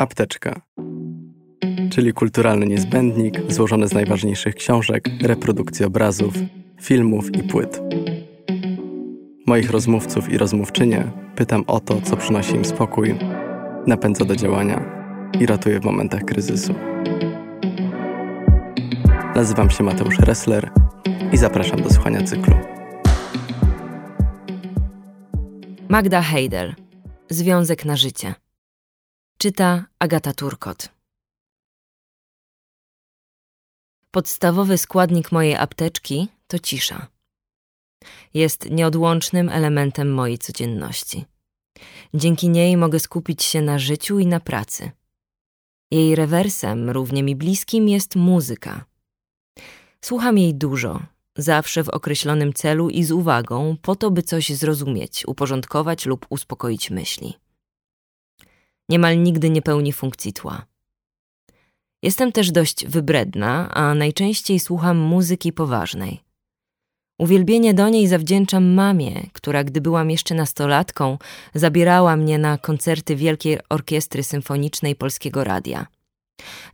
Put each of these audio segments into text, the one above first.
Apteczka, czyli kulturalny niezbędnik złożony z najważniejszych książek, reprodukcji obrazów, filmów i płyt. Moich rozmówców i rozmówczynie pytam o to, co przynosi im spokój, napędza do działania i ratuje w momentach kryzysu. Nazywam się Mateusz Ressler i zapraszam do słuchania cyklu. Magda Heidel. Związek na życie. Czyta Agata Turkot. Podstawowy składnik mojej apteczki to cisza. Jest nieodłącznym elementem mojej codzienności. Dzięki niej mogę skupić się na życiu i na pracy. Jej rewersem, równie mi bliskim, jest muzyka. Słucham jej dużo, zawsze w określonym celu i z uwagą, po to, by coś zrozumieć, uporządkować lub uspokoić myśli. Niemal nigdy nie pełni funkcji tła. Jestem też dość wybredna, a najczęściej słucham muzyki poważnej. Uwielbienie do niej zawdzięczam mamie, która, gdy byłam jeszcze nastolatką, zabierała mnie na koncerty Wielkiej Orkiestry Symfonicznej Polskiego Radia.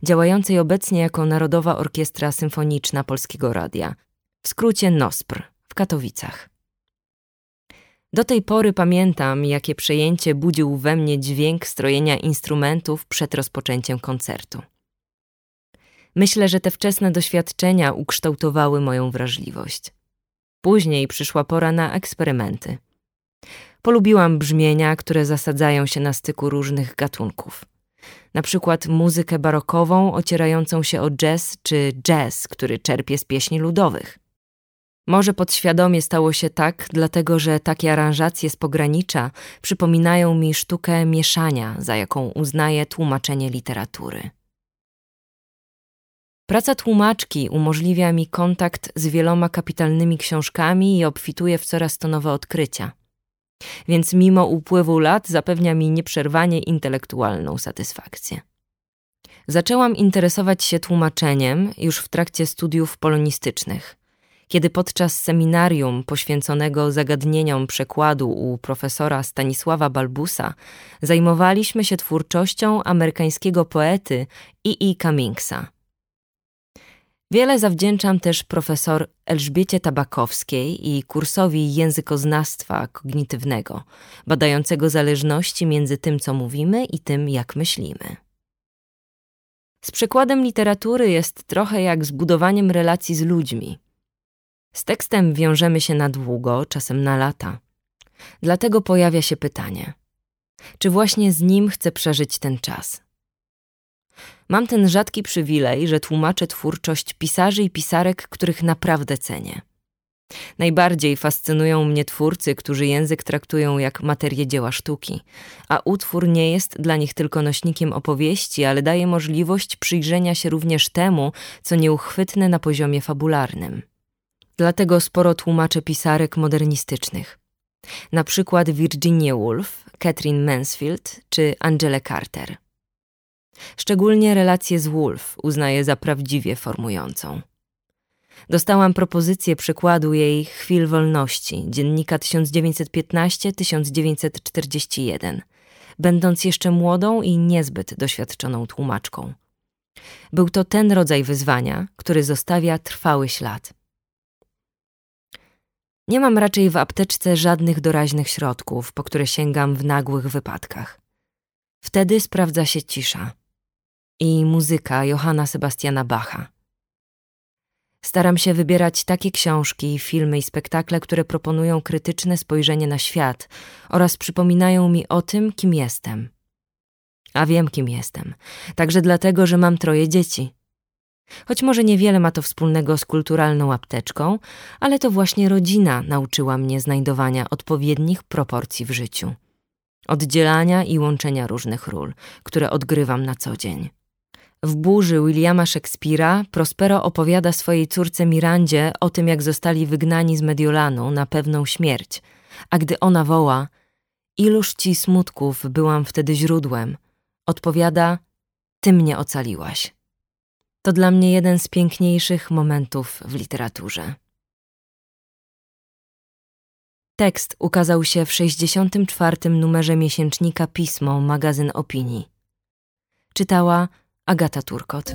Działającej obecnie jako Narodowa Orkiestra Symfoniczna Polskiego Radia, w skrócie NOSPR, w Katowicach. Do tej pory pamiętam, jakie przejęcie budził we mnie dźwięk strojenia instrumentów przed rozpoczęciem koncertu. Myślę, że te wczesne doświadczenia ukształtowały moją wrażliwość. Później przyszła pora na eksperymenty. Polubiłam brzmienia, które zasadzają się na styku różnych gatunków. Na przykład muzykę barokową ocierającą się o jazz czy jazz, który czerpie z pieśni ludowych. Może podświadomie stało się tak, dlatego że takie aranżacje z pogranicza przypominają mi sztukę mieszania, za jaką uznaję tłumaczenie literatury. Praca tłumaczki umożliwia mi kontakt z wieloma kapitalnymi książkami i obfituje w coraz to nowe odkrycia. Więc mimo upływu lat zapewnia mi nieprzerwanie intelektualną satysfakcję. Zaczęłam interesować się tłumaczeniem już w trakcie studiów polonistycznych – kiedy podczas seminarium poświęconego zagadnieniom przekładu u profesora Stanisława Balbusa zajmowaliśmy się twórczością amerykańskiego poety E. E. Cummingsa. Wiele zawdzięczam też profesor Elżbiecie Tabakowskiej i kursowi językoznawstwa kognitywnego, badającego zależności między tym, co mówimy i tym, jak myślimy. Z przekładem literatury jest trochę jak z budowaniem relacji z ludźmi – z tekstem wiążemy się na długo, czasem na lata. Dlatego pojawia się pytanie: czy właśnie z nim chcę przeżyć ten czas? Mam ten rzadki przywilej, że tłumaczę twórczość pisarzy i pisarek, których naprawdę cenię. Najbardziej fascynują mnie twórcy, którzy język traktują jak materię dzieła sztuki, a utwór nie jest dla nich tylko nośnikiem opowieści, ale daje możliwość przyjrzenia się również temu, co nieuchwytne na poziomie fabularnym. Dlatego sporo tłumaczę pisarek modernistycznych. Na przykład Virginia Woolf, Catherine Mansfield czy Angela Carter. Szczególnie relację z Woolf uznaję za prawdziwie formującą. Dostałam propozycję przykładu jej Chwil Wolności, dziennika 1915-1941, będąc jeszcze młodą i niezbyt doświadczoną tłumaczką. Był to ten rodzaj wyzwania, który zostawia trwały ślad. Nie mam raczej w apteczce żadnych doraźnych środków, po które sięgam w nagłych wypadkach. Wtedy sprawdza się cisza i muzyka Johanna Sebastiana Bacha. Staram się wybierać takie książki, filmy i spektakle, które proponują krytyczne spojrzenie na świat oraz przypominają mi o tym, kim jestem. A wiem, kim jestem. Także dlatego, że mam troje dzieci. Choć może niewiele ma to wspólnego z kulturalną apteczką, ale to właśnie rodzina nauczyła mnie znajdowania odpowiednich proporcji w życiu. Oddzielania i łączenia różnych ról, które odgrywam na co dzień. W burzy Williama Szekspira Prospero opowiada swojej córce Mirandzie o tym, jak zostali wygnani z Mediolanu na pewną śmierć, a gdy ona woła: Iluż ci smutków byłam wtedy źródłem, odpowiada: Ty mnie ocaliłaś. To dla mnie jeden z piękniejszych momentów w literaturze. Tekst ukazał się w 64. numerze miesięcznika Pismo, magazyn opinii. Czytała Agata Turkot.